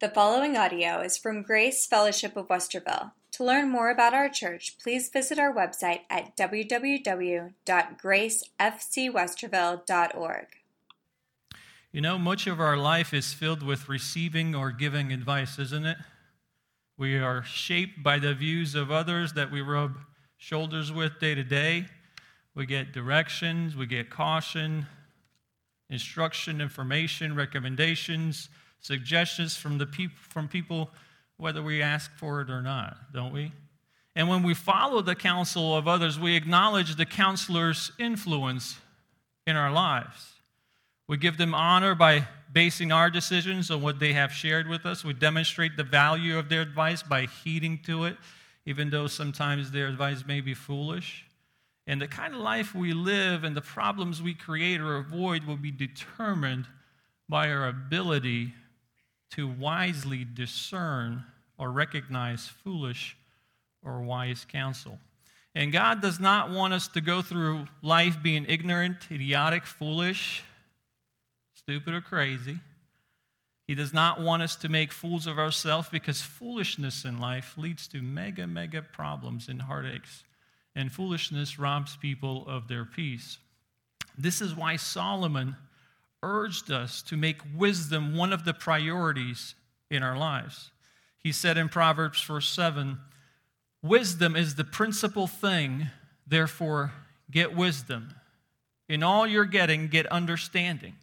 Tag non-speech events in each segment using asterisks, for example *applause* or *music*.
The following audio is from Grace Fellowship of Westerville. To learn more about our church, please visit our website at www.gracefcwesterville.org. You know, much of our life is filled with receiving or giving advice, isn't it? We are shaped by the views of others that we rub shoulders with day to day. We get directions, we get caution, instruction, information, recommendations suggestions from, the peop- from people, whether we ask for it or not, don't we? And when we follow the counsel of others, we acknowledge the counselor's influence in our lives. We give them honor by basing our decisions on what they have shared with us. We demonstrate the value of their advice by heeding to it, even though sometimes their advice may be foolish. And the kind of life we live and the problems we create or avoid will be determined by our ability to wisely discern or recognize foolish or wise counsel. And God does not want us to go through life being ignorant, idiotic, foolish, stupid, or crazy. He does not want us to make fools of ourselves because foolishness in life leads to mega, mega problems and heartaches. And foolishness robs people of their peace. This is why Solomon urged us to make wisdom one of the priorities in our lives. He said in Proverbs 4 7, Wisdom is the principal thing, therefore, get wisdom. In all you're getting, get understanding.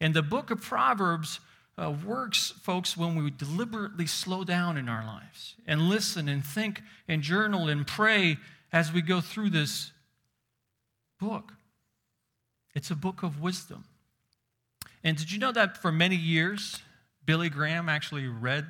And the book of Proverbs uh, works, folks, when we deliberately slow down in our lives and listen and think and journal and pray as we go through this book. It's a book of wisdom. And did you know that for many years, Billy Graham actually read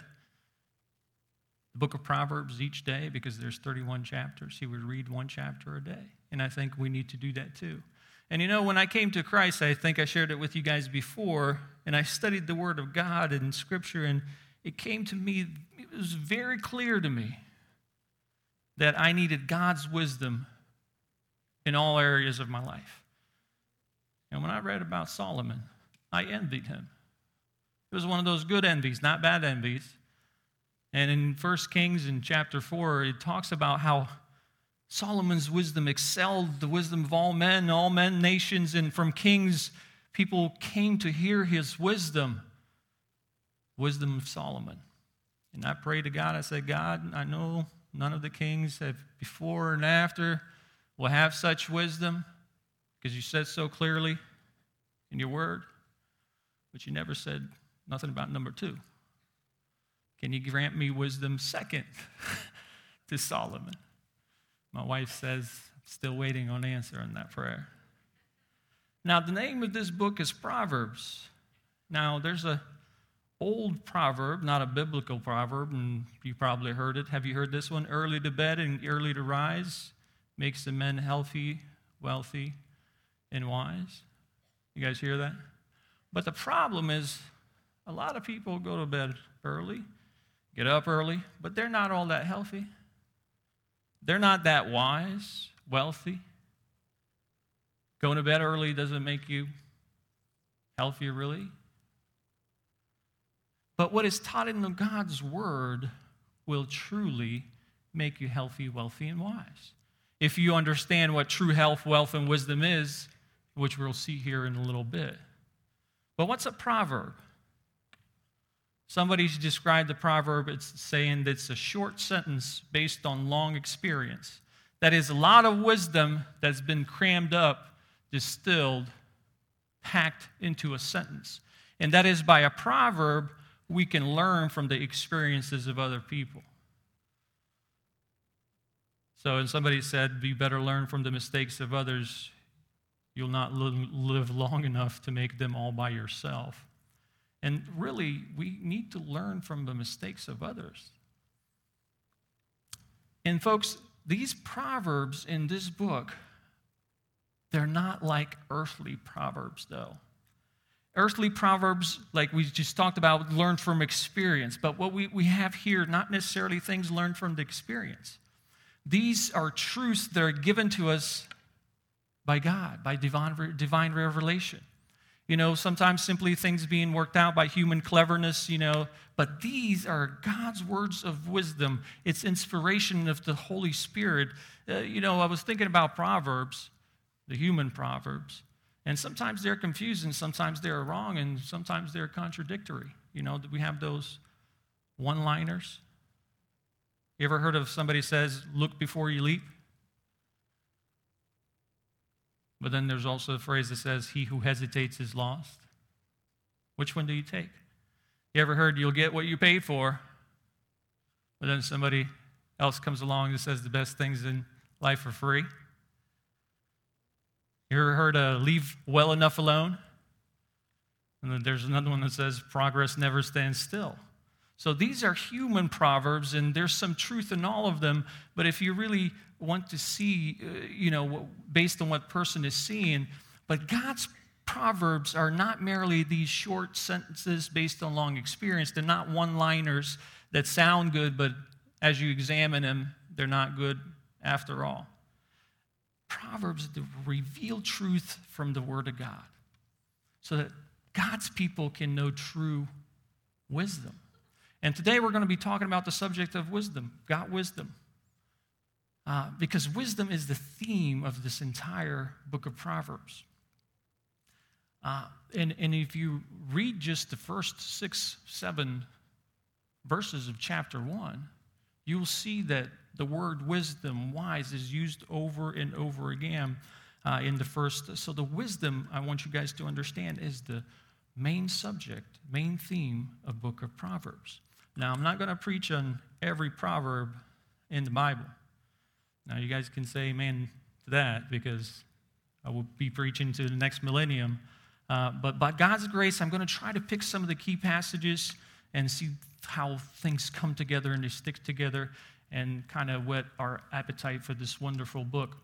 the book of Proverbs each day because there's 31 chapters. He would read one chapter a day. And I think we need to do that too. And you know, when I came to Christ, I think I shared it with you guys before, and I studied the Word of God and Scripture, and it came to me, it was very clear to me that I needed God's wisdom in all areas of my life. And when I read about Solomon, I envied him. It was one of those good envies, not bad envies. And in 1 Kings in chapter 4, it talks about how Solomon's wisdom excelled the wisdom of all men, all men, nations, and from kings, people came to hear his wisdom. Wisdom of Solomon. And I prayed to God, I said, God, I know none of the kings have before and after will have such wisdom because you said so clearly in your word. But you never said nothing about number two. Can you grant me wisdom second *laughs* to Solomon? My wife says, still waiting on answer on that prayer. Now, the name of this book is Proverbs. Now, there's a old proverb, not a biblical proverb, and you probably heard it. Have you heard this one? Early to bed and early to rise makes the men healthy, wealthy, and wise. You guys hear that? But the problem is, a lot of people go to bed early, get up early, but they're not all that healthy. They're not that wise, wealthy. Going to bed early doesn't make you healthier, really. But what is taught in the God's word will truly make you healthy, wealthy, and wise. If you understand what true health, wealth, and wisdom is, which we'll see here in a little bit. But what's a proverb? Somebody's described the proverb, it's saying that it's a short sentence based on long experience. That is a lot of wisdom that's been crammed up, distilled, packed into a sentence. And that is by a proverb, we can learn from the experiences of other people. So, and somebody said, "Be better learn from the mistakes of others You'll not live long enough to make them all by yourself. And really, we need to learn from the mistakes of others. And, folks, these proverbs in this book, they're not like earthly proverbs, though. Earthly proverbs, like we just talked about, learn from experience. But what we, we have here, not necessarily things learned from the experience. These are truths that are given to us by God, by divine, divine revelation. You know, sometimes simply things being worked out by human cleverness, you know, but these are God's words of wisdom. It's inspiration of the Holy Spirit. Uh, you know, I was thinking about Proverbs, the human Proverbs, and sometimes they're confusing, sometimes they're wrong, and sometimes they're contradictory. You know, we have those one liners. You ever heard of somebody says, look before you leap? But then there's also a phrase that says, he who hesitates is lost. Which one do you take? You ever heard you'll get what you paid for? But then somebody else comes along and says the best things in life are free. You ever heard of leave well enough alone? And then there's another one that says progress never stands still. So these are human proverbs, and there's some truth in all of them. But if you really want to see, uh, you know, based on what person is seeing, but God's proverbs are not merely these short sentences based on long experience. They're not one-liners that sound good, but as you examine them, they're not good after all. Proverbs reveal truth from the Word of God so that God's people can know true wisdom. And today we're going to be talking about the subject of wisdom, God wisdom. Uh, because wisdom is the theme of this entire book of Proverbs. Uh, and, and if you read just the first six, seven verses of chapter one, you will see that the word wisdom, wise, is used over and over again uh, in the first. So, the wisdom I want you guys to understand is the main subject, main theme of book of Proverbs. Now, I'm not going to preach on every proverb in the Bible. Now, you guys can say amen to that because I will be preaching to the next millennium. Uh, but by God's grace, I'm going to try to pick some of the key passages and see how things come together and they stick together and kind of whet our appetite for this wonderful book.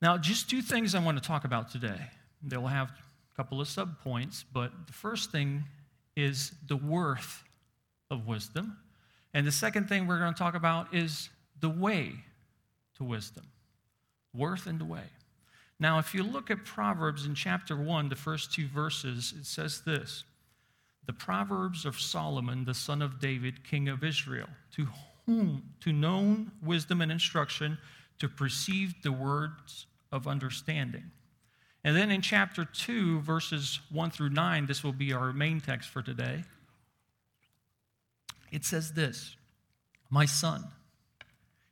Now, just two things I want to talk about today. They'll have a couple of subpoints, but the first thing is the worth of wisdom. And the second thing we're going to talk about is the way to wisdom. Worth and the way. Now, if you look at Proverbs in chapter 1, the first two verses, it says this The Proverbs of Solomon, the son of David, king of Israel, to whom, to known wisdom and instruction, to perceive the words of understanding. And then in chapter 2, verses 1 through 9, this will be our main text for today. It says this My son,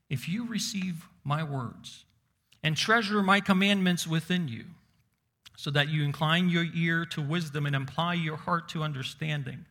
if you receive my words and treasure my commandments within you, so that you incline your ear to wisdom and apply your heart to understanding.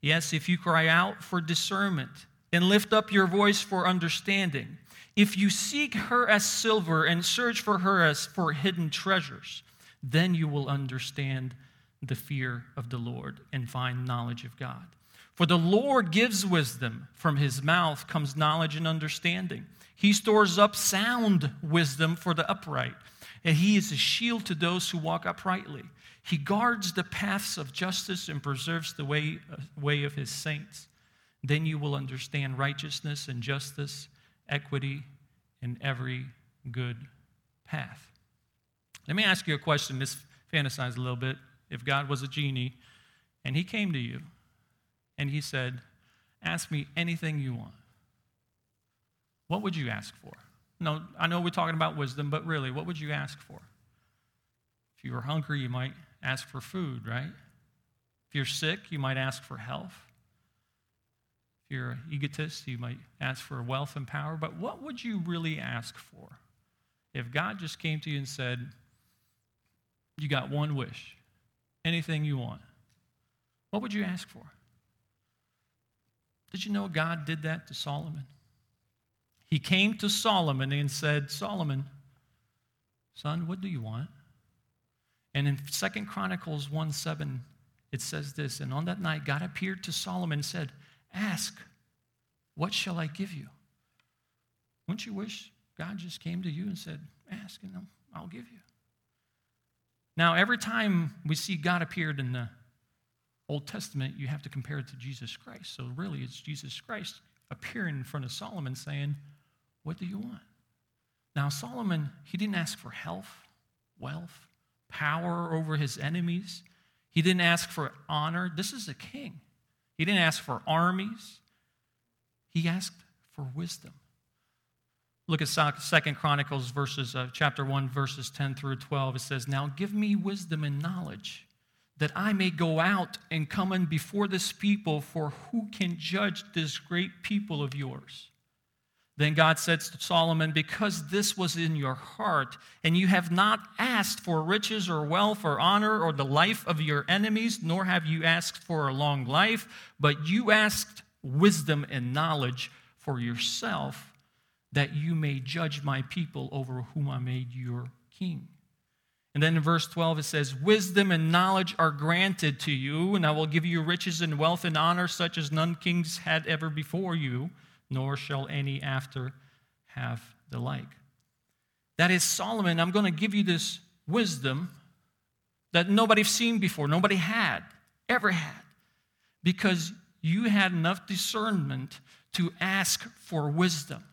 Yes, if you cry out for discernment and lift up your voice for understanding, if you seek her as silver and search for her as for hidden treasures, then you will understand the fear of the Lord and find knowledge of God. For the Lord gives wisdom, from his mouth comes knowledge and understanding. He stores up sound wisdom for the upright, and he is a shield to those who walk uprightly. He guards the paths of justice and preserves the way, uh, way of his saints. Then you will understand righteousness and justice, equity, and every good path. Let me ask you a question. This fantasize a little bit. If God was a genie and he came to you and he said, Ask me anything you want. What would you ask for? No, I know we're talking about wisdom, but really, what would you ask for? If you were hungry, you might ask for food, right? If you're sick, you might ask for health. If you're an egotist, you might ask for wealth and power. But what would you really ask for? If God just came to you and said, You got one wish, anything you want, what would you ask for? Did you know God did that to Solomon? He came to Solomon and said, Solomon, son, what do you want? And in Second Chronicles 1 7, it says this And on that night, God appeared to Solomon and said, Ask, what shall I give you? Wouldn't you wish God just came to you and said, Ask, and I'll give you? Now, every time we see God appeared in the Old Testament, you have to compare it to Jesus Christ. So really, it's Jesus Christ appearing in front of Solomon saying, What do you want? Now, Solomon, he didn't ask for health, wealth, power over his enemies. He didn't ask for honor. This is a king. He didn't ask for armies. He asked for wisdom. Look at Second Chronicles verses uh, chapter 1 verses 10 through 12. It says, "Now give me wisdom and knowledge that I may go out and come in before this people, for who can judge this great people of yours?" Then God said to Solomon, Because this was in your heart, and you have not asked for riches or wealth or honor or the life of your enemies, nor have you asked for a long life, but you asked wisdom and knowledge for yourself that you may judge my people over whom I made your king. And then in verse 12 it says, Wisdom and knowledge are granted to you, and I will give you riches and wealth and honor such as none kings had ever before you, nor shall any after have the like. That is, Solomon, I'm going to give you this wisdom that nobody's seen before, nobody had, ever had, because you had enough discernment to ask for wisdom.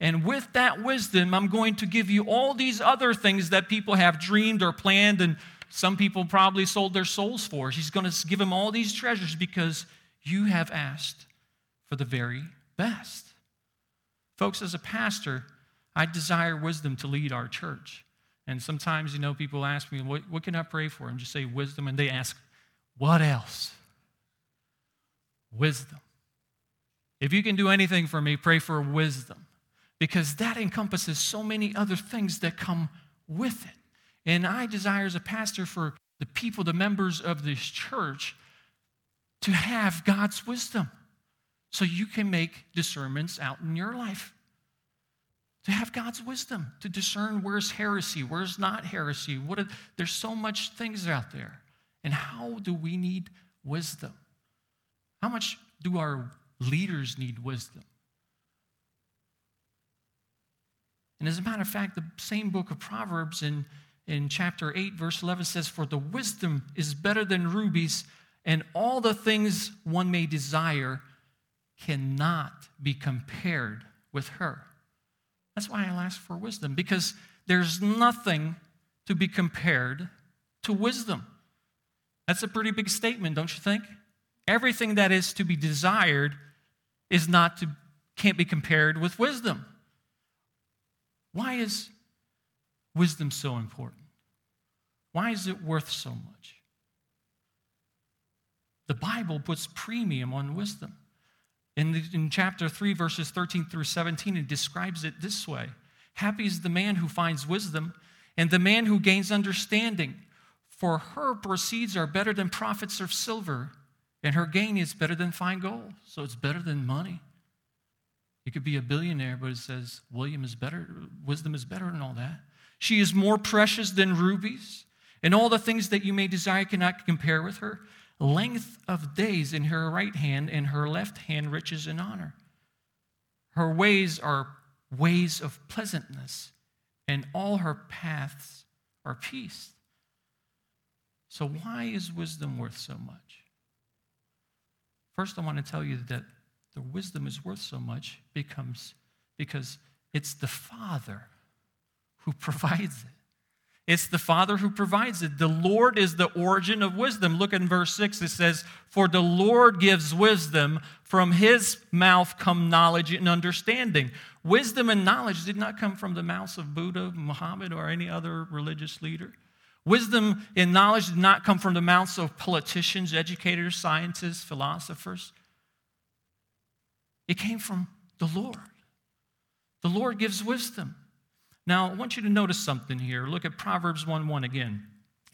And with that wisdom, I'm going to give you all these other things that people have dreamed or planned, and some people probably sold their souls for. She's going to give them all these treasures because you have asked for the very best. Folks, as a pastor, I desire wisdom to lead our church. And sometimes, you know, people ask me, what, what can I pray for? And just say wisdom. And they ask, what else? Wisdom. If you can do anything for me, pray for wisdom because that encompasses so many other things that come with it. And I desire as a pastor for the people, the members of this church, to have God's wisdom so you can make discernments out in your life. To have God's wisdom, to discern where's heresy, where's not heresy. What are, there's so much things out there. And how do we need wisdom? How much do our leaders need wisdom? And as a matter of fact, the same book of Proverbs in, in chapter 8, verse 11 says, For the wisdom is better than rubies, and all the things one may desire cannot be compared with her. That's why I ask for wisdom, because there's nothing to be compared to wisdom. That's a pretty big statement, don't you think? Everything that is to be desired is not to can't be compared with wisdom. Why is wisdom so important? Why is it worth so much? The Bible puts premium on wisdom. In, the, in chapter 3, verses 13 through 17, it describes it this way Happy is the man who finds wisdom and the man who gains understanding, for her proceeds are better than profits of silver, and her gain is better than fine gold. So it's better than money. You could be a billionaire, but it says William is better, wisdom is better than all that. She is more precious than rubies, and all the things that you may desire cannot compare with her. Length of days in her right hand, and her left hand riches and honor. Her ways are ways of pleasantness, and all her paths are peace. So, why is wisdom worth so much? First, I want to tell you that the wisdom is worth so much becomes because it's the Father who *laughs* provides it. It's the Father who provides it. The Lord is the origin of wisdom. Look in verse 6, it says, For the Lord gives wisdom, from his mouth come knowledge and understanding. Wisdom and knowledge did not come from the mouths of Buddha, Muhammad, or any other religious leader. Wisdom and knowledge did not come from the mouths of politicians, educators, scientists, philosophers. It came from the Lord. The Lord gives wisdom. Now, I want you to notice something here. Look at Proverbs 1 1 again.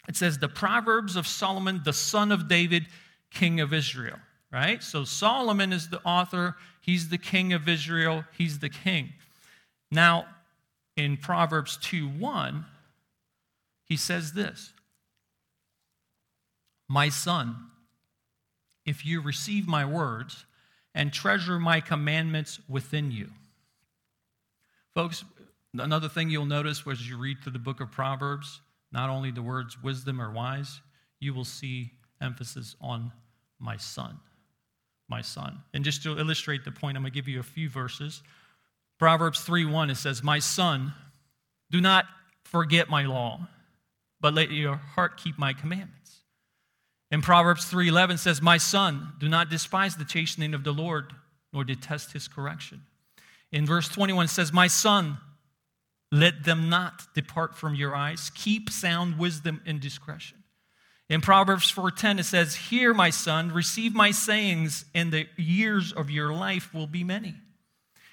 It says, The Proverbs of Solomon, the son of David, king of Israel, right? So Solomon is the author, he's the king of Israel, he's the king. Now, in Proverbs 2 1, he says this My son, if you receive my words and treasure my commandments within you. Folks, another thing you'll notice as you read through the book of Proverbs, not only the words wisdom or wise, you will see emphasis on my son. My son. And just to illustrate the point, I'm going to give you a few verses. Proverbs 3 1, it says, My son, do not forget my law, but let your heart keep my commandments. In Proverbs 3:11 says, "My son, do not despise the chastening of the Lord, nor detest his correction." In verse 21 it says, "My son, let them not depart from your eyes. Keep sound wisdom and discretion." In Proverbs 4:10 it says, "Hear, my son, receive my sayings, and the years of your life will be many."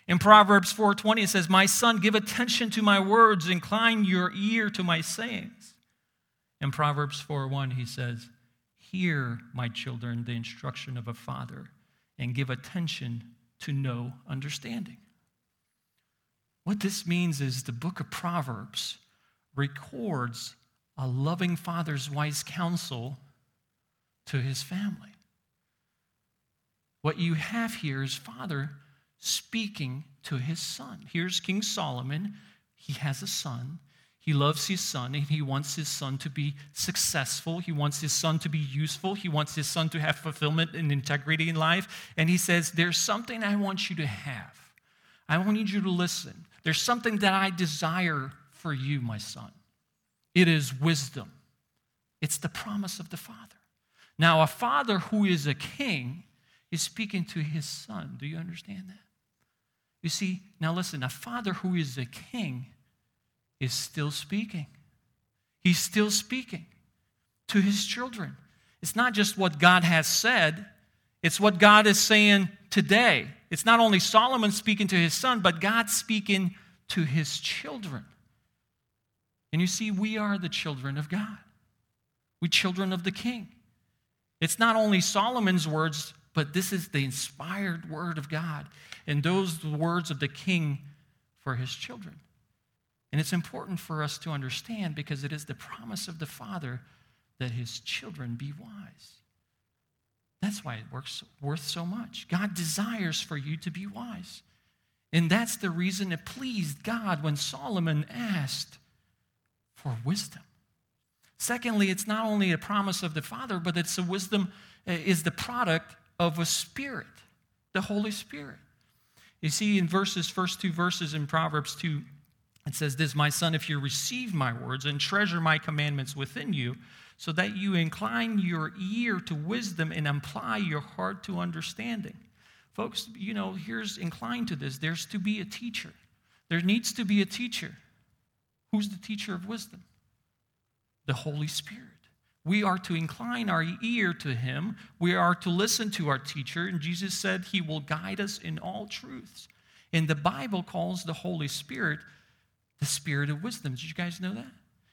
In Proverbs 4:20 it says, "My son, give attention to my words, incline your ear to my sayings." In Proverbs 4:1 he says, "Hear, my children, the instruction of a father, and give attention to no understanding." What this means is the book of Proverbs records a loving father's wise counsel to his family. What you have here is Father speaking to his son. Here's King Solomon. He has a son. He loves his son and he wants his son to be successful. He wants his son to be useful. He wants his son to have fulfillment and integrity in life. And he says, There's something I want you to have. I want you to listen. There's something that I desire for you, my son. It is wisdom, it's the promise of the Father. Now, a father who is a king is speaking to his son. Do you understand that? You see, now listen, a father who is a king is still speaking. He's still speaking to his children. It's not just what God has said, it's what God is saying today. It's not only Solomon speaking to his son, but God speaking to his children. And you see, we are the children of God. We children of the king. It's not only Solomon's words, but this is the inspired word of God and those words of the king for his children. And it's important for us to understand because it is the promise of the Father that his children be wise. That's why it works worth so much. God desires for you to be wise. And that's the reason it pleased God when Solomon asked for wisdom. Secondly, it's not only a promise of the Father, but it's a wisdom uh, is the product of a spirit, the Holy Spirit. You see, in verses, first two verses in Proverbs 2, it says this My son, if you receive my words and treasure my commandments within you, so that you incline your ear to wisdom and apply your heart to understanding. Folks, you know, here's inclined to this. There's to be a teacher. There needs to be a teacher. Who's the teacher of wisdom? The Holy Spirit. We are to incline our ear to him. We are to listen to our teacher. And Jesus said he will guide us in all truths. And the Bible calls the Holy Spirit the Spirit of wisdom. Did you guys know that?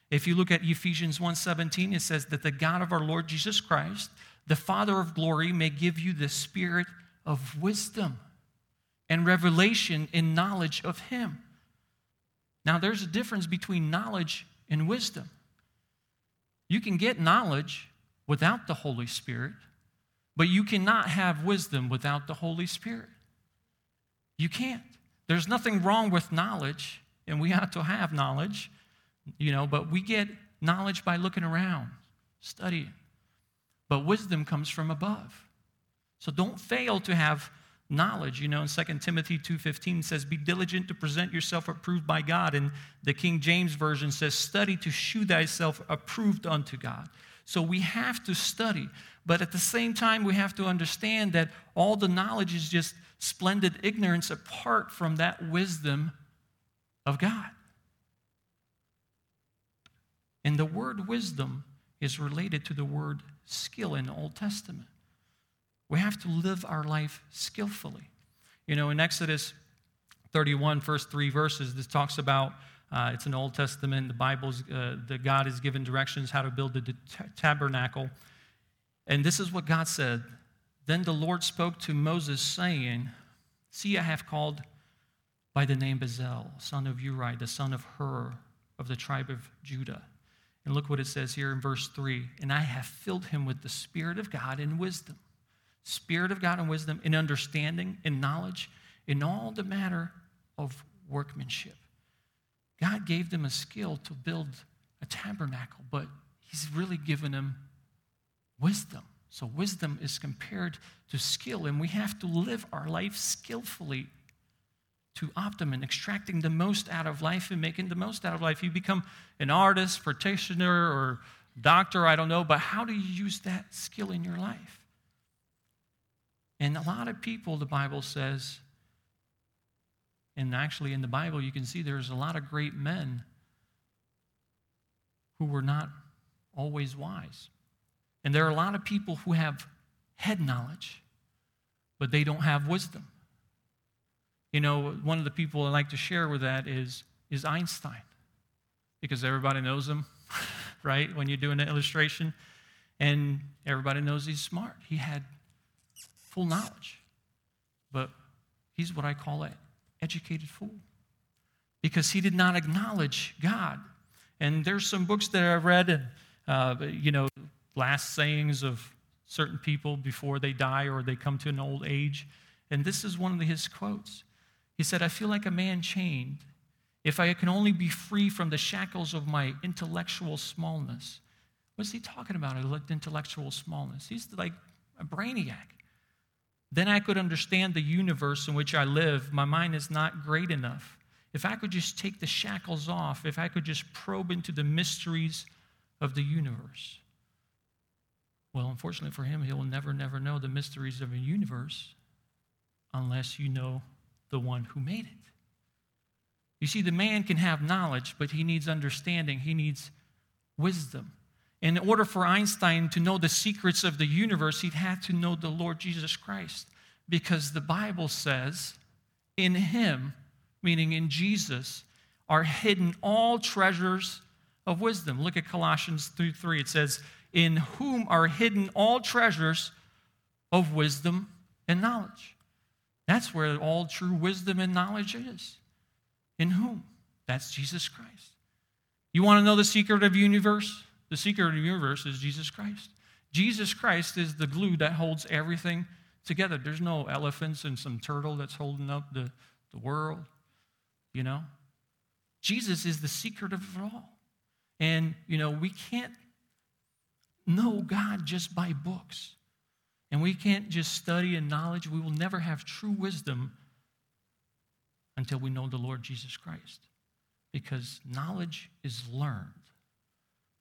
If you look at Ephesians 1:17, it says that the God of our Lord Jesus Christ, the Father of glory, may give you the spirit of wisdom and revelation in knowledge of him. Now, there's a difference between knowledge and wisdom. You can get knowledge without the Holy Spirit, but you cannot have wisdom without the Holy Spirit. You can't. There's nothing wrong with knowledge, and we ought to have knowledge, you know, but we get knowledge by looking around, studying. But wisdom comes from above. So don't fail to have knowledge. You know, in 2 Timothy 2.15 says, Be diligent to present yourself approved by God. And the King James Version says, Study to shew thyself approved unto God. So we have to study. But at the same time, we have to understand that all the knowledge is just splendid ignorance apart from that wisdom of God. And the word wisdom is related to the word skill in the Old Testament. We have to live our life skillfully. You know, in Exodus 31, first three verses, this talks about uh, it's an Old Testament. The Bible's uh, the God has given directions how to build the tabernacle, and this is what God said. Then the Lord spoke to Moses, saying, "See, I have called by the name Bezalel, son of Uri, the son of Hur, of the tribe of Judah." And look what it says here in verse 3 And I have filled him with the Spirit of God and wisdom Spirit of God and wisdom, in understanding, in knowledge, in all the matter of workmanship. God gave them a skill to build a tabernacle, but He's really given them wisdom. So, wisdom is compared to skill, and we have to live our life skillfully to optimum, extracting the most out of life and making the most out of life. You become an artist, practitioner, or doctor, I don't know, but how do you use that skill in your life? And a lot of people, the Bible says, and actually in the Bible, you can see there's a lot of great men who were not always wise. And there are a lot of people who have head knowledge, but they don't have wisdom. You know, one of the people I like to share with that is, is Einstein, because everybody knows him, *laughs* right? When you're doing an illustration, and everybody knows he's smart. He had full knowledge, but he's what I call an educated fool because he did not acknowledge God. And there's some books that I've read, and uh, you know, last sayings of certain people before they die or they come to an old age. And this is one of his quotes. He said, I feel like a man chained. If I can only be free from the shackles of my intellectual smallness. What's he talking about? Intellectual smallness. He's like a brainiac. Then I could understand the universe in which I live. My mind is not great enough. If I could just take the shackles off, if I could just probe into the mysteries of the universe. Well, unfortunately for him, he will never, never know the mysteries of a universe unless you know the one who made it. You see, the man can have knowledge, but he needs understanding, he needs wisdom. In order for Einstein to know the secrets of the universe, he'd have to know the Lord Jesus Christ. Because the Bible says, in him, meaning in Jesus, are hidden all treasures of wisdom. Look at Colossians 3 3. It says, In whom are hidden all treasures of wisdom and knowledge. That's where all true wisdom and knowledge is. In whom? That's Jesus Christ. You want to know the secret of the universe? The secret of the universe is Jesus Christ. Jesus Christ is the glue that holds everything together. There's no elephants and some turtle that's holding up the, the world, you know? Jesus is the secret of it all. And, you know, we can't know God just by books. And we can't just study and knowledge. We will never have true wisdom until we know the Lord Jesus Christ. Because knowledge is learned.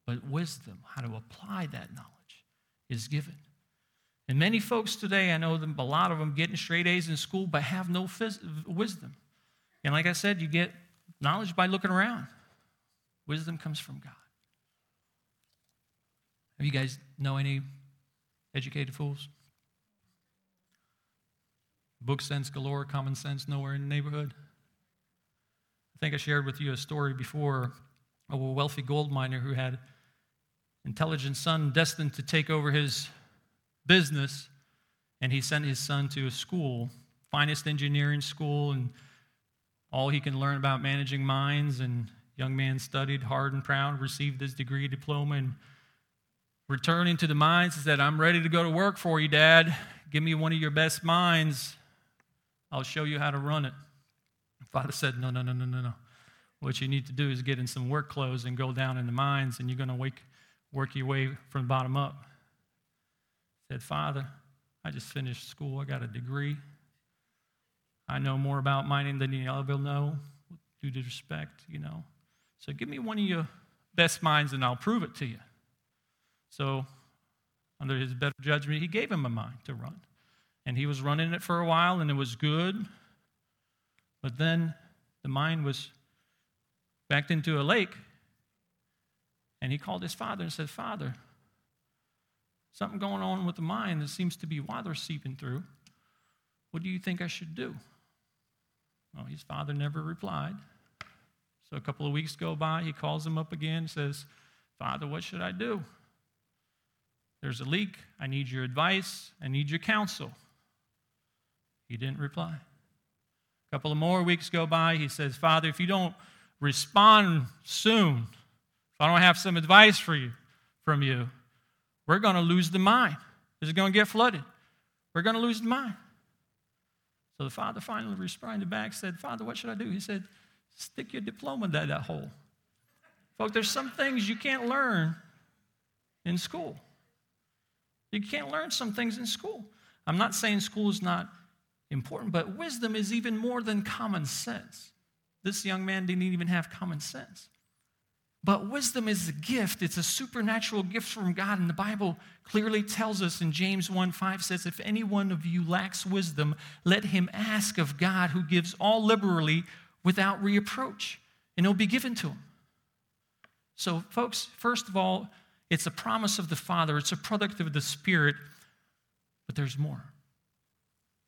But wisdom, how to apply that knowledge, is given. And many folks today, I know them, a lot of them getting straight A's in school, but have no phys- wisdom. And like I said, you get knowledge by looking around. Wisdom comes from God. Have you guys know any educated fools? Book sense galore, common sense nowhere in the neighborhood. I think I shared with you a story before of a wealthy gold miner who had intelligent son destined to take over his business, and he sent his son to a school, finest engineering school, and all he can learn about managing mines. And young man studied hard and proud, received his degree, diploma, and returning to the mines, he said, "I'm ready to go to work for you, Dad. Give me one of your best mines. I'll show you how to run it." Father said, "No, no, no, no, no, no. What you need to do is get in some work clothes and go down in the mines, and you're going to wake." work your way from the bottom up. Said, Father, I just finished school. I got a degree. I know more about mining than you ever will know, due to respect, you know. So give me one of your best mines and I'll prove it to you. So, under his better judgment, he gave him a mine to run. And he was running it for a while and it was good. But then the mine was backed into a lake and he called his father and said, Father, something going on with the mine that seems to be water seeping through. What do you think I should do? Well, his father never replied. So a couple of weeks go by. He calls him up again says, Father, what should I do? There's a leak. I need your advice. I need your counsel. He didn't reply. A couple of more weeks go by. He says, Father, if you don't respond soon, if I don't have some advice for you from you, we're going to lose the mine. This is going to get flooded. We're going to lose the mine. So the father finally responded back, said, Father, what should I do? He said, Stick your diploma that, that hole. Folks, there's some things you can't learn in school. You can't learn some things in school. I'm not saying school is not important, but wisdom is even more than common sense. This young man didn't even have common sense. But wisdom is a gift. It's a supernatural gift from God. And the Bible clearly tells us in James 1 5 says, If any one of you lacks wisdom, let him ask of God, who gives all liberally without reproach, and it'll be given to him. So, folks, first of all, it's a promise of the Father, it's a product of the Spirit, but there's more.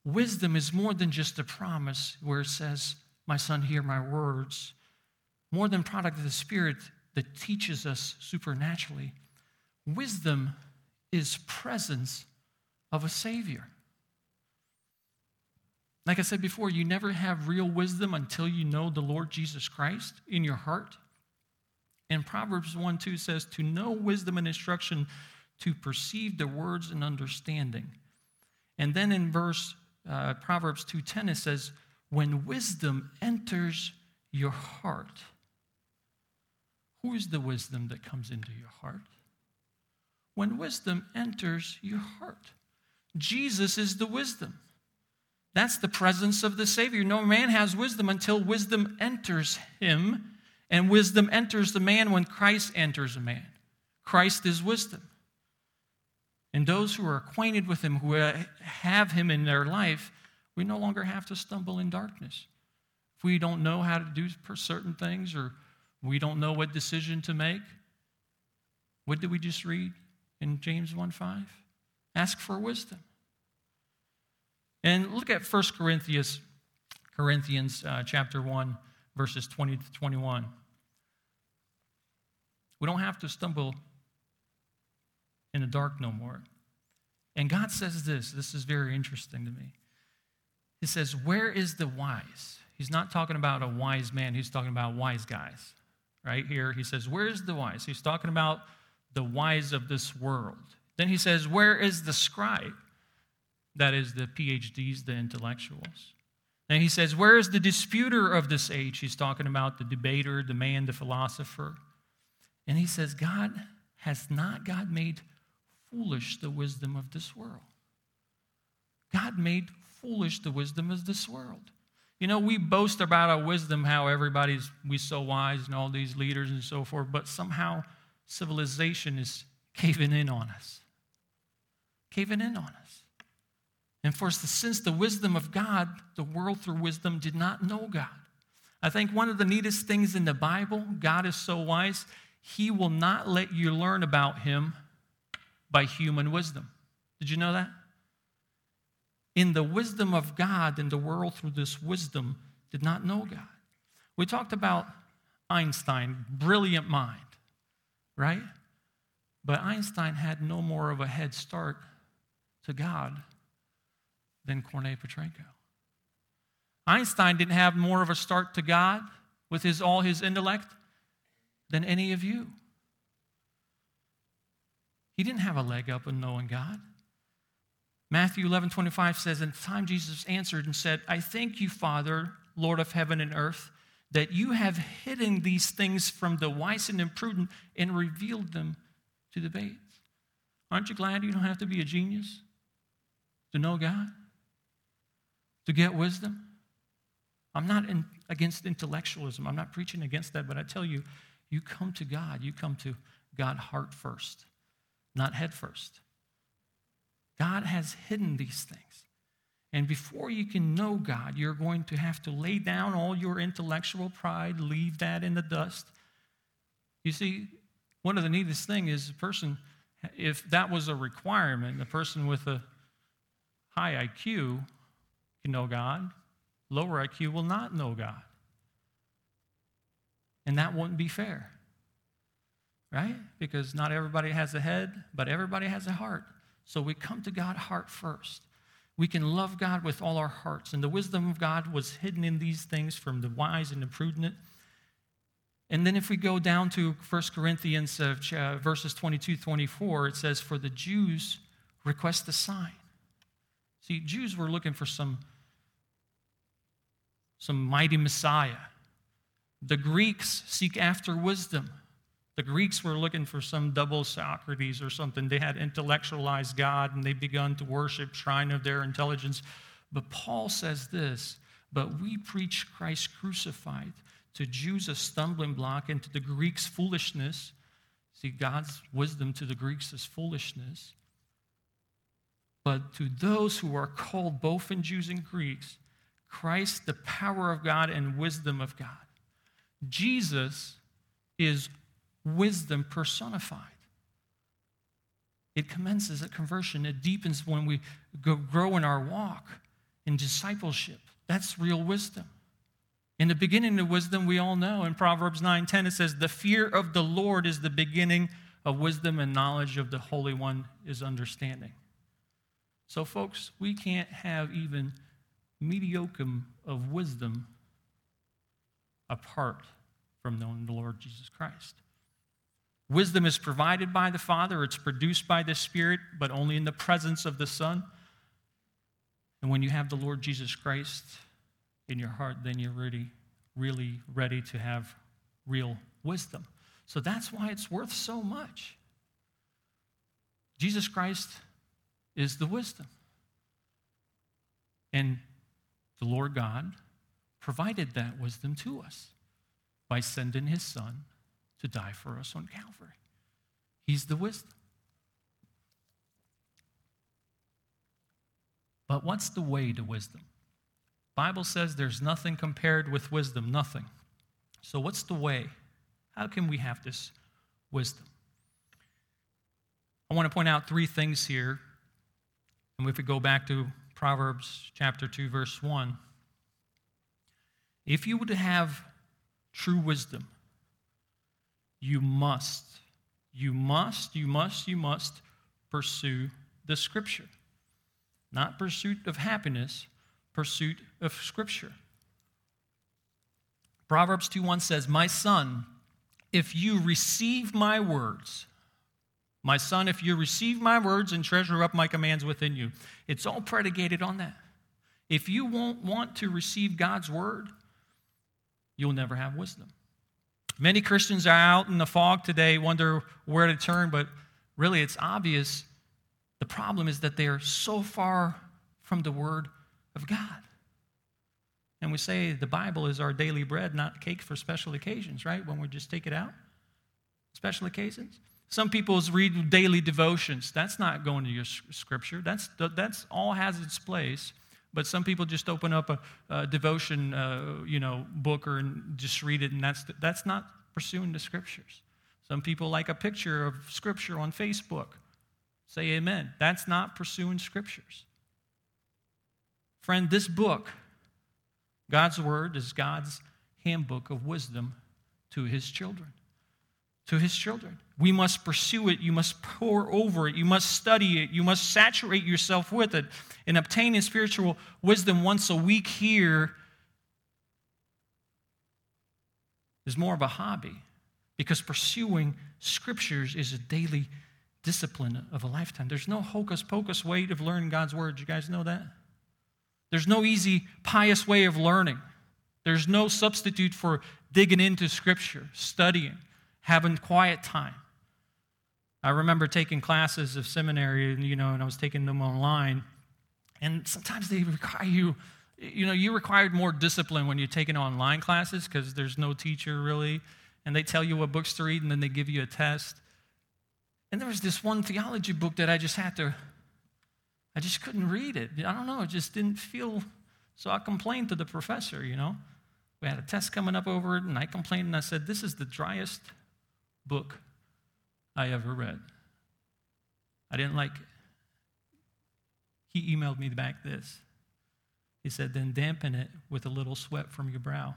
Wisdom is more than just a promise where it says, My son, hear my words. More than product of the Spirit, that teaches us supernaturally. Wisdom is presence of a Savior. Like I said before, you never have real wisdom until you know the Lord Jesus Christ in your heart. And Proverbs 1 2 says, To know wisdom and instruction, to perceive the words and understanding. And then in verse uh, Proverbs 2:10 it says, "When wisdom enters your heart, who is the wisdom that comes into your heart? When wisdom enters your heart, Jesus is the wisdom. That's the presence of the Savior. No man has wisdom until wisdom enters him, and wisdom enters the man when Christ enters a man. Christ is wisdom. And those who are acquainted with him, who have him in their life, we no longer have to stumble in darkness. If we don't know how to do certain things or we don't know what decision to make. What did we just read in James 1 5? Ask for wisdom. And look at 1 Corinthians, Corinthians uh, chapter 1, verses 20 to 21. We don't have to stumble in the dark no more. And God says this this is very interesting to me. He says, Where is the wise? He's not talking about a wise man, he's talking about wise guys right here. He says, Where's the wise? He's talking about the wise of this world. Then he says, Where is the scribe? That is the PhDs, the intellectuals. And he says, Where is the disputer of this age? He's talking about the debater, the man, the philosopher. And he says, God has not God made foolish the wisdom of this world. God made foolish the wisdom of this world. You know, we boast about our wisdom, how everybody's we so wise and all these leaders and so forth, but somehow civilization is caving in on us. Caving in on us. And for since the wisdom of God, the world through wisdom did not know God. I think one of the neatest things in the Bible, God is so wise, He will not let you learn about Him by human wisdom. Did you know that? in the wisdom of God, in the world through this wisdom did not know God. We talked about Einstein, brilliant mind, right? But Einstein had no more of a head start to God than Kornei Petrenko. Einstein didn't have more of a start to God with his, all his intellect than any of you. He didn't have a leg up in knowing God. Matthew 11, 25 says, the time Jesus answered and said, I thank you, Father, Lord of heaven and earth, that you have hidden these things from the wise and imprudent and revealed them to the babes. Aren't you glad you don't have to be a genius to know God? To get wisdom? I'm not in, against intellectualism. I'm not preaching against that, but I tell you, you come to God. You come to God heart first, not head first. God has hidden these things. And before you can know God, you're going to have to lay down all your intellectual pride, leave that in the dust. You see, one of the neatest things is a person, if that was a requirement, a person with a high IQ can know God, lower IQ will not know God. And that wouldn't be fair, right? Because not everybody has a head, but everybody has a heart. So we come to God heart first. We can love God with all our hearts. And the wisdom of God was hidden in these things from the wise and the prudent. And then if we go down to 1 Corinthians uh, uh verses 22 24, it says, For the Jews request a sign. See, Jews were looking for some, some mighty Messiah. The Greeks seek after wisdom. The Greeks were looking for some double Socrates or something. They had intellectualized God and they begun to worship shrine of their intelligence. But Paul says this, but we preach Christ crucified, To Jews, a stumbling block, and to the Greeks, foolishness. See, God's wisdom to the Greeks is foolishness. But to those who are called, both in Jews and Greeks, Christ, the power of God and wisdom of God. Jesus is wisdom personified. It commences at conversion, it deepens when we grow in our walk in discipleship. That's real wisdom. In the beginning of wisdom, we all know in Proverbs 9:10 it says, "The fear of the Lord is the beginning of wisdom, and knowledge of the Holy One is understanding." So, folks, we can't have even mediocre of wisdom apart from knowing the Lord Jesus Christ. Wisdom is provided by the Father, it's produced by the Spirit, but only in the presence of the Son. And when you have the Lord Jesus Christ in your heart, then you're really, really ready to have real wisdom. So that's why it's worth so much. Jesus Christ is the wisdom. And the Lord God provided that wisdom to us by sending his son to die for us on Calvary. He's the wisdom. But what's the way to wisdom? Bible says there's nothing compared with wisdom, nothing. So what's the way? How can we have this wisdom? I want to point out three things here and if we go back to Proverbs chapter 2, verse 1, if you would have true wisdom, you must, you must, you must, you must pursue the scripture. Not pursuit of happiness, pursuit of scripture. Proverbs 2:1 says, "My son, if you receive my words my son, if you receive my words and treasure up my commands within you, it's all predicated on that. If you won't want to receive God's word, you'll never have wisdom. Many Christians are out in the fog today, wonder where to turn, but really it's obvious. The problem is that they are so far from the word of God. And we say the Bible is our daily bread, not cake for special occasions, right? When we just take it out. Special occasions. Some people read daily devotions. That's not going to your scripture. That's, that's all has its place. But some people just open up a, a devotion, uh, you know, book or and just read it, and that's, that's not pursuing the scriptures. Some people like a picture of scripture on Facebook. Say amen. That's not pursuing scriptures. Friend, this book, God's Word, is God's handbook of wisdom to His children to his children. We must pursue it. You must pore over it. You must study it. You must saturate yourself with it. And obtaining spiritual wisdom once a week here is more of a hobby because pursuing scriptures is a daily discipline of a lifetime. There's no hocus pocus way of learning God's word. You guys know that? There's no easy, pious way of learning. There's no substitute for digging into scripture, studying having quiet time. I remember taking classes of seminary, you know, and I was taking them online. And sometimes they require you, you know, you required more discipline when you're taking online classes because there's no teacher really. And they tell you what books to read and then they give you a test. And there was this one theology book that I just had to, I just couldn't read it. I don't know, it just didn't feel. So I complained to the professor, you know. We had a test coming up over it, and I complained and I said, This is the driest book I ever read. I didn't like it. He emailed me back this. He said, then dampen it with a little sweat from your brow.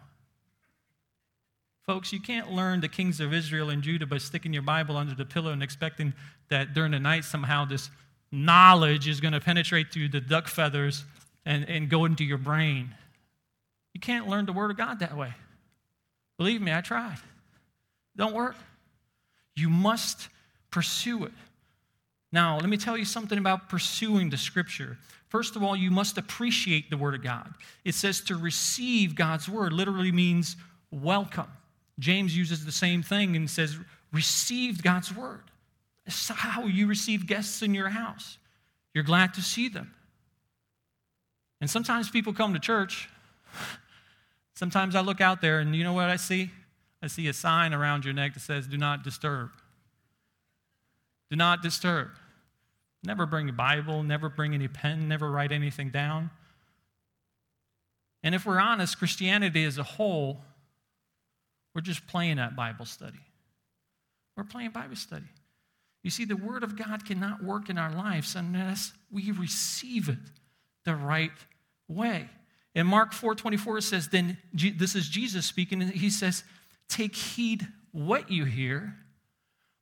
Folks, you can't learn the kings of Israel and Judah by sticking your Bible under the pillow and expecting that during the night somehow this knowledge is going to penetrate through the duck feathers and, and go into your brain. You can't learn the Word of God that way. Believe me, I tried. Don't work. You must pursue it. Now, let me tell you something about pursuing the scripture. First of all, you must appreciate the word of God. It says to receive God's word literally means welcome. James uses the same thing and says, receive God's word. It's how you receive guests in your house. You're glad to see them. And sometimes people come to church, *laughs* Sometimes I look out there and you know what I see? I see a sign around your neck that says, Do not disturb. Do not disturb. Never bring a Bible, never bring any pen, never write anything down. And if we're honest, Christianity as a whole, we're just playing at Bible study. We're playing Bible study. You see, the Word of God cannot work in our lives unless we receive it the right way. In Mark 4:24 it says, then this is Jesus speaking, and he says, take heed what you hear.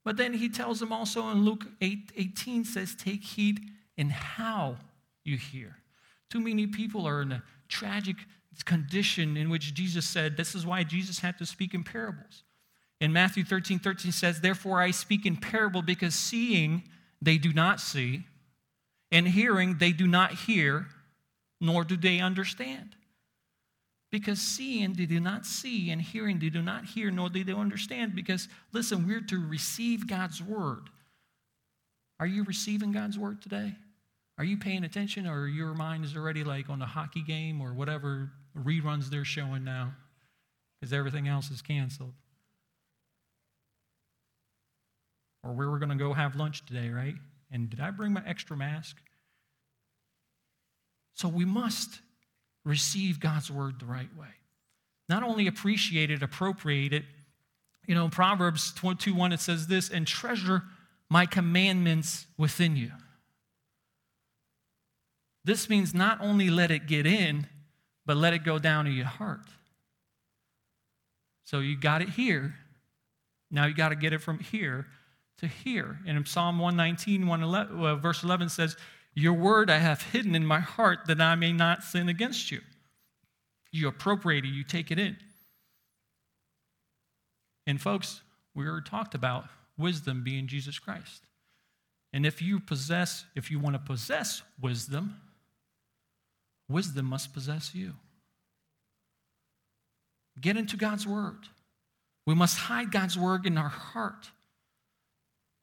But then he tells them also in Luke 8, 18 says, take heed in how you hear. Too many people are in a tragic condition in which Jesus said, this is why Jesus had to speak in parables. In Matthew 13, 13 says, Therefore I speak in parable because seeing they do not see, and hearing they do not hear, nor do they understand. Because seeing they do not see, and hearing they do not hear, nor do they understand. Because, listen, we're to receive God's word. Are you receiving God's word today? Are you paying attention, or your mind is already like on a hockey game or whatever reruns they're showing now? Because everything else is canceled. or where we're going to go have lunch today, right? And did I bring my extra mask? So we must receive God's word the right way. Not only appreciate it, appropriate it. You know, in Proverbs 22 1, it says this, and treasure my commandments within you. This means not only let it get in, but let it go down to your heart. So you got it here. Now you got to get it from here to here. And in Psalm 119, 111, uh, verse 11 says, Your word I have hidden in my heart that I may not sin against you. You appropriate it, you take it in. And folks, we already talked about wisdom being Jesus Christ. And if you possess, if you want to possess wisdom, wisdom must possess you. Get into God's word. We must hide God's word in our heart.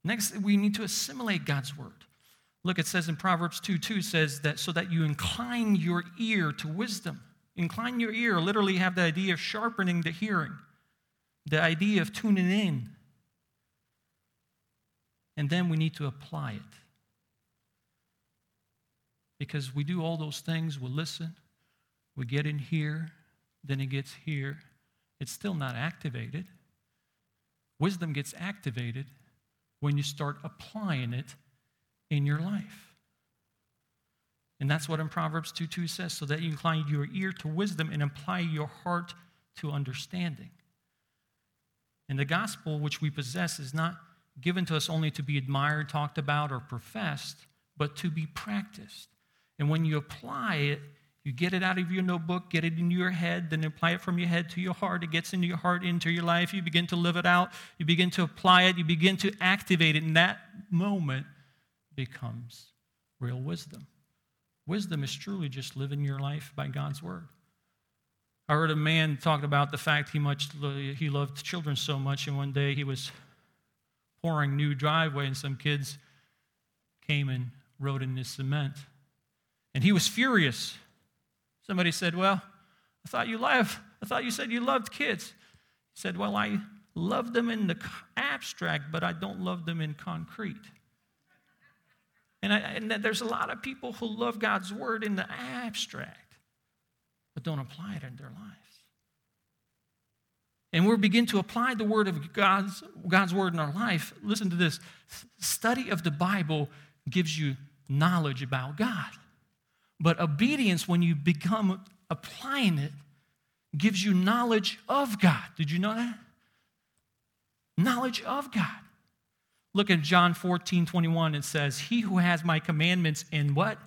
Next, we need to assimilate God's word. Look, it says in Proverbs 2 2 says that so that you incline your ear to wisdom. Incline your ear, literally have the idea of sharpening the hearing, the idea of tuning in. And then we need to apply it. Because we do all those things, we listen, we get in here, then it gets here. It's still not activated. Wisdom gets activated when you start applying it in your life. And that's what in Proverbs 2 2 says, so that you incline your ear to wisdom and apply your heart to understanding. And the gospel which we possess is not given to us only to be admired, talked about, or professed, but to be practiced. And when you apply it, you get it out of your notebook, get it into your head, then apply it from your head to your heart. It gets into your heart, into your life. You begin to live it out. You begin to apply it. You begin to activate it. In that moment becomes real wisdom. Wisdom is truly just living your life by God's word. I heard a man talk about the fact he much he loved children so much, and one day he was pouring new driveway, and some kids came and wrote in his cement, and he was furious. Somebody said, Well, I thought you loved, I thought you said you loved kids. He said, Well, I love them in the abstract, but I don't love them in concrete. And, I, and there's a lot of people who love God's word in the abstract, but don't apply it in their lives. And we begin to apply the word of God's, God's word in our life. Listen to this study of the Bible gives you knowledge about God. But obedience, when you become applying it, gives you knowledge of God. Did you know that? Knowledge of God. Look at John 14, 21. It says, He who has my commandments and what?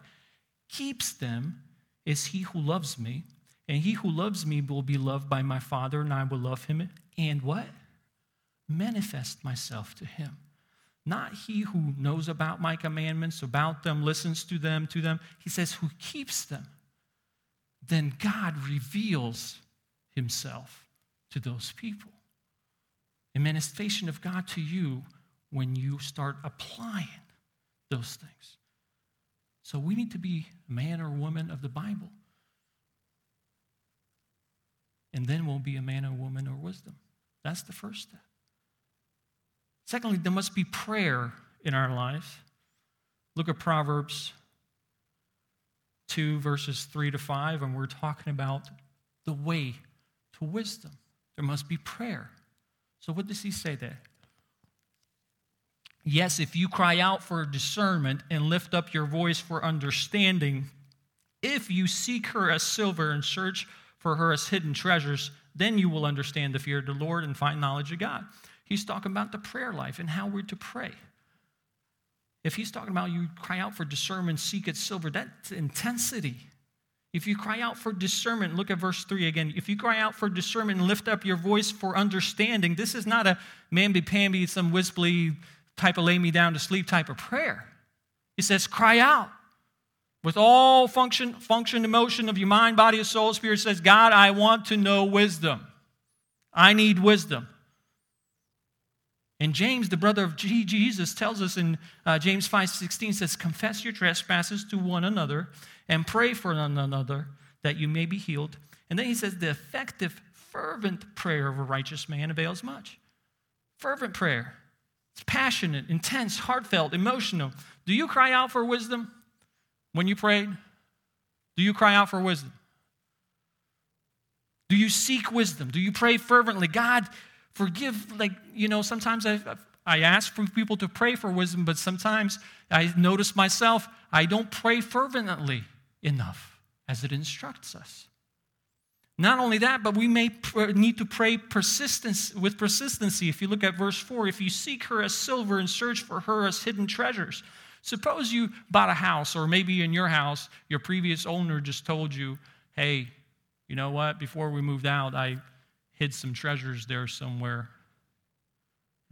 Keeps them is he who loves me. And he who loves me will be loved by my Father, and I will love him. And what? Manifest myself to him. Not he who knows about my commandments, about them, listens to them, to them. He says, who keeps them. Then God reveals himself to those people. A manifestation of God to you when you start applying those things. So we need to be man or woman of the Bible. and then we'll be a man or woman or wisdom. That's the first step. Secondly, there must be prayer in our life. Look at Proverbs 2, verses 3 to 5, and we're talking about the way to wisdom. There must be prayer. So, what does he say there? Yes, if you cry out for discernment and lift up your voice for understanding, if you seek her as silver and search for her as hidden treasures, then you will understand the fear of the Lord and find knowledge of God. He's talking about the prayer life and how we're to pray. If he's talking about you cry out for discernment, seek it silver, that's intensity. If you cry out for discernment, look at verse 3 again. If you cry out for discernment and lift up your voice for understanding, this is not a mamby pamby, some wisply type of lay me down to sleep type of prayer. He says, cry out with all function, function, emotion of your mind, body, and soul. Spirit says, God, I want to know wisdom. I need wisdom. And James, the brother of Jesus, tells us in uh, James 5 16 says, Confess your trespasses to one another and pray for one another that you may be healed. And then he says, The effective, fervent prayer of a righteous man avails much. Fervent prayer. It's passionate, intense, heartfelt, emotional. Do you cry out for wisdom when you prayed? Do you cry out for wisdom? Do you seek wisdom? Do you pray fervently? God, forgive, like, you know, sometimes I, I ask for people to pray for wisdom, but sometimes I notice myself, I don't pray fervently enough as it instructs us. Not only that, but we may need to pray persistence, with persistency. If you look at verse 4, if you seek her as silver and search for her as hidden treasures. Suppose you bought a house, or maybe in your house, your previous owner just told you, hey, you know what, before we moved out, I hid some treasures there somewhere,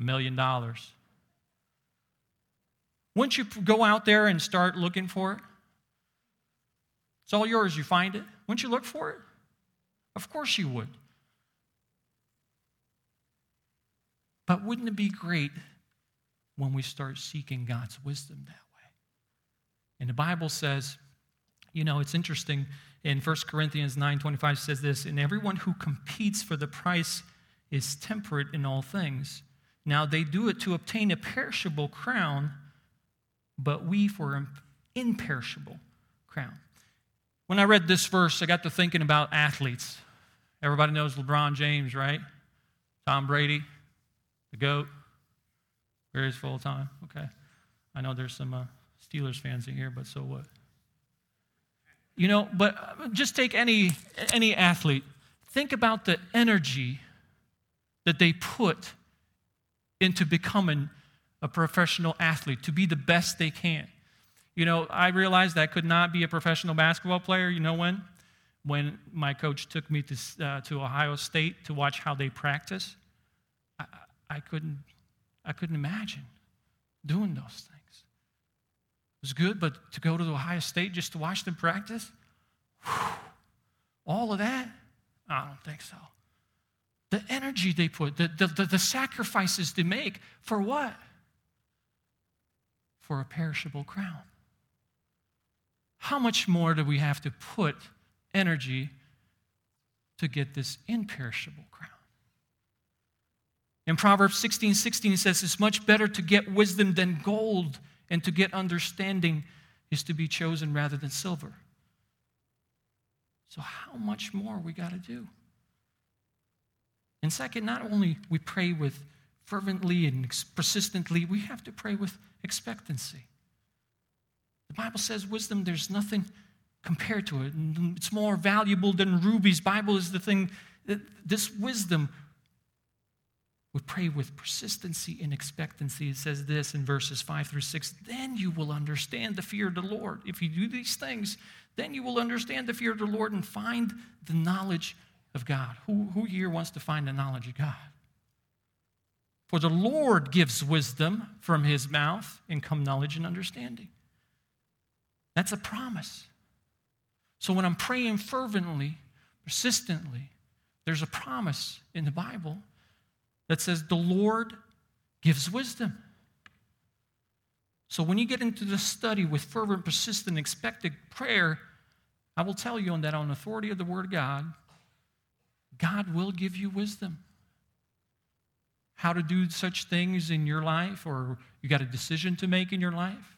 a million dollars. Once you go out there and start looking for it, it's all yours. You find it. Once you look for it, of course you would. But wouldn't it be great when we start seeking God's wisdom that way? And the Bible says, you know, it's interesting in 1 Corinthians 9:25 says this, and everyone who competes for the price is temperate in all things. Now they do it to obtain a perishable crown, but we for an imperishable crown. When I read this verse, I got to thinking about athletes. Everybody knows LeBron James, right? Tom Brady, the GOAT. Very full time. Okay. I know there's some uh, Steelers fans in here, but so what? You know, but uh, just take any, any athlete. Think about the energy that they put into becoming a professional athlete, to be the best they can. You know, I realized I could not be a professional basketball player. You know when? When my coach took me to, uh, to Ohio State to watch how they practice, I, I, couldn't, I couldn't imagine doing those things. It was good, but to go to Ohio State just to watch them practice, whew, all of that, I don't think so. The energy they put, the, the, the, the sacrifices they make, for what? For a perishable crown. How much more do we have to put energy to get this imperishable crown? In Proverbs 16 16, it says, It's much better to get wisdom than gold, and to get understanding is to be chosen rather than silver. So, how much more we got to do? And second, not only we pray with fervently and persistently, we have to pray with expectancy. The Bible says wisdom, there's nothing compared to it. It's more valuable than rubies. Bible is the thing. that This wisdom, we pray with persistency and expectancy. It says this in verses 5 through 6 then you will understand the fear of the Lord. If you do these things, then you will understand the fear of the Lord and find the knowledge of God. Who, who here wants to find the knowledge of God? For the Lord gives wisdom from his mouth and come knowledge and understanding. That's a promise. So when I'm praying fervently, persistently, there's a promise in the Bible that says the Lord gives wisdom. So when you get into the study with fervent, persistent, expected prayer, I will tell you on that on authority of the Word of God, God will give you wisdom. How to do such things in your life, or you got a decision to make in your life,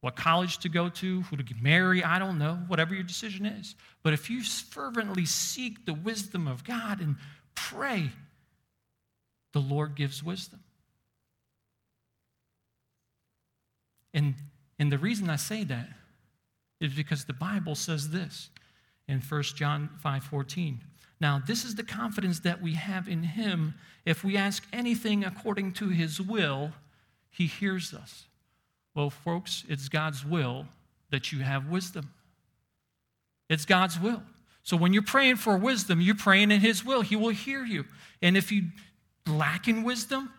what college to go to, who to marry, I don't know, whatever your decision is. But if you fervently seek the wisdom of God and pray, the Lord gives wisdom. And, and the reason I say that is because the Bible says this in 1 John 5 14. Now, this is the confidence that we have in him. If we ask anything according to his will, he hears us. Well, folks, it's God's will that you have wisdom. It's God's will. So when you're praying for wisdom, you're praying in his will. He will hear you. And if you lack in wisdom,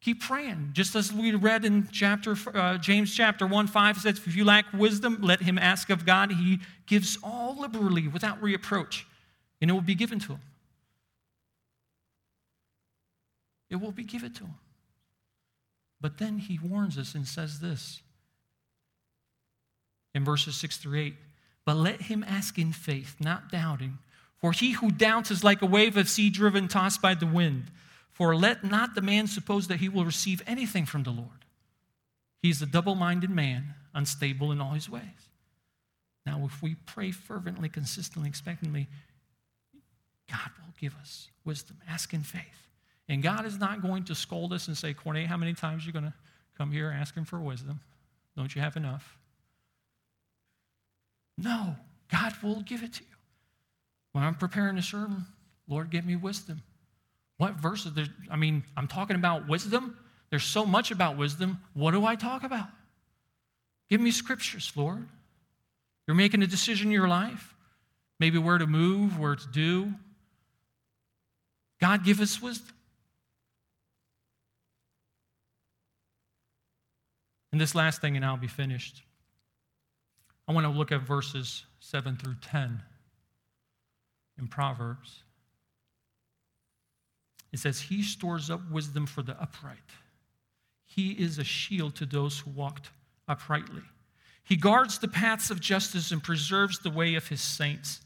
keep praying. Just as we read in chapter uh, James chapter 1 5 says, if you lack wisdom, let him ask of God. He gives all liberally without reproach and it will be given to him. It will be given to him. But then he warns us and says this in verses 6 through 8 But let him ask in faith, not doubting. For he who doubts is like a wave of sea driven, tossed by the wind. For let not the man suppose that he will receive anything from the Lord. He is a double minded man, unstable in all his ways. Now, if we pray fervently, consistently, expectantly, God will give us wisdom. Ask in faith. And God is not going to scold us and say, Cornette, how many times are you going to come here asking for wisdom? Don't you have enough? No, God will give it to you. When I'm preparing a sermon, Lord, give me wisdom. What verses? There, I mean, I'm talking about wisdom. There's so much about wisdom. What do I talk about? Give me scriptures, Lord. You're making a decision in your life, maybe where to move, where to do, God, give us wisdom. And this last thing, and I'll be finished. I want to look at verses 7 through 10 in Proverbs. It says, He stores up wisdom for the upright. He is a shield to those who walked uprightly. He guards the paths of justice and preserves the way of his saints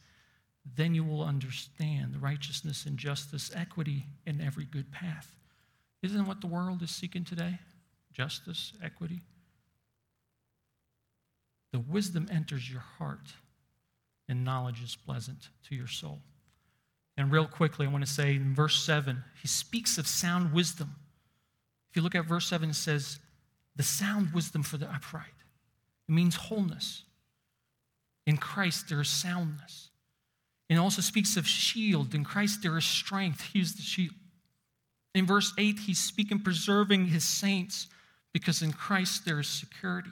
then you will understand righteousness and justice, equity in every good path. Isn't what the world is seeking today? Justice, equity. The wisdom enters your heart, and knowledge is pleasant to your soul. And real quickly, I want to say in verse 7, he speaks of sound wisdom. If you look at verse 7, it says, the sound wisdom for the upright. It means wholeness. In Christ, there is soundness. And also speaks of shield. In Christ, there is strength. He's the shield. In verse 8, he's speaking preserving his saints because in Christ there is security.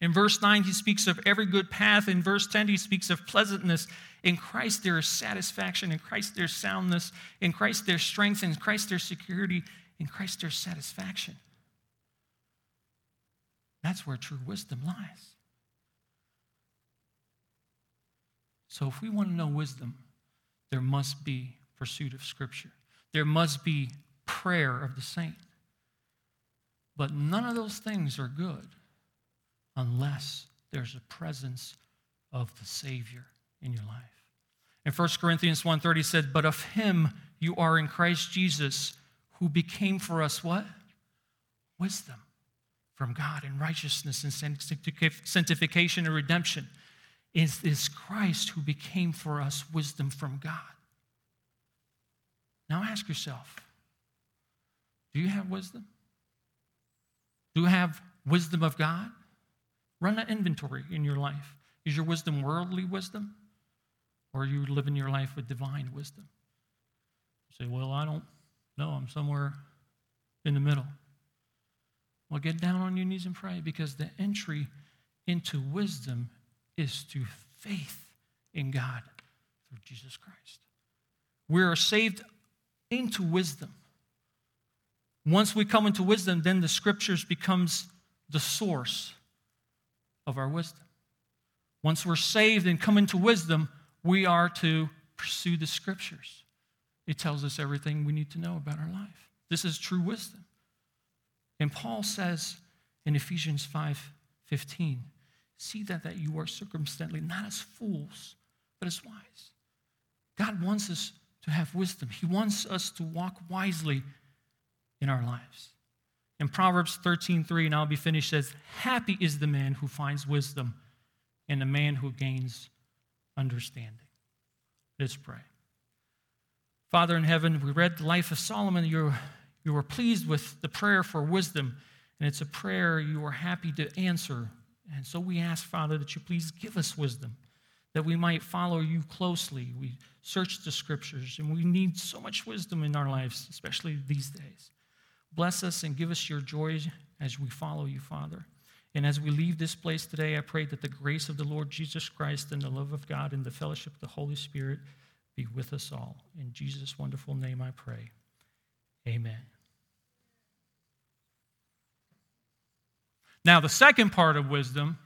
In verse 9, he speaks of every good path. In verse 10, he speaks of pleasantness. In Christ, there is satisfaction. In Christ, there's soundness. In Christ, there's strength. In Christ, there's security. In Christ, there's satisfaction. That's where true wisdom lies. So, if we want to know wisdom, there must be pursuit of Scripture, there must be prayer of the saint. But none of those things are good unless there's a presence of the Savior in your life. In 1 Corinthians 1:30 said, "But of him you are in Christ Jesus, who became for us what? Wisdom from God and righteousness and sanctification and redemption is, is Christ who became for us wisdom from God. Now ask yourself do you have wisdom? Do you have wisdom of God? Run an inventory in your life. Is your wisdom worldly wisdom? Or are you living your life with divine wisdom? You say, well, I don't know. I'm somewhere in the middle. Well, get down on your knees and pray because the entry into wisdom is through faith in God through Jesus Christ. We are saved into wisdom. Once we come into wisdom, then the scriptures becomes the source of our wisdom. Once we're saved and come into wisdom, we are to pursue the scriptures. It tells us everything we need to know about our life. This is true wisdom. And Paul says in Ephesians 5 15, See that, that you are circumspectly, not as fools, but as wise. God wants us to have wisdom. He wants us to walk wisely in our lives. In Proverbs 13:3, and I'll be finished, says, Happy is the man who finds wisdom and the man who gains understanding. Let's pray. Father in heaven, we read the life of Solomon. You, you were pleased with the prayer for wisdom, and it's a prayer you are happy to answer. And so we ask, Father, that you please give us wisdom, that we might follow you closely. We search the scriptures, and we need so much wisdom in our lives, especially these days. Bless us and give us your joy as we follow you, Father. And as we leave this place today, I pray that the grace of the Lord Jesus Christ and the love of God and the fellowship of the Holy Spirit be with us all. In Jesus' wonderful name I pray. Amen. Now, the second part of wisdom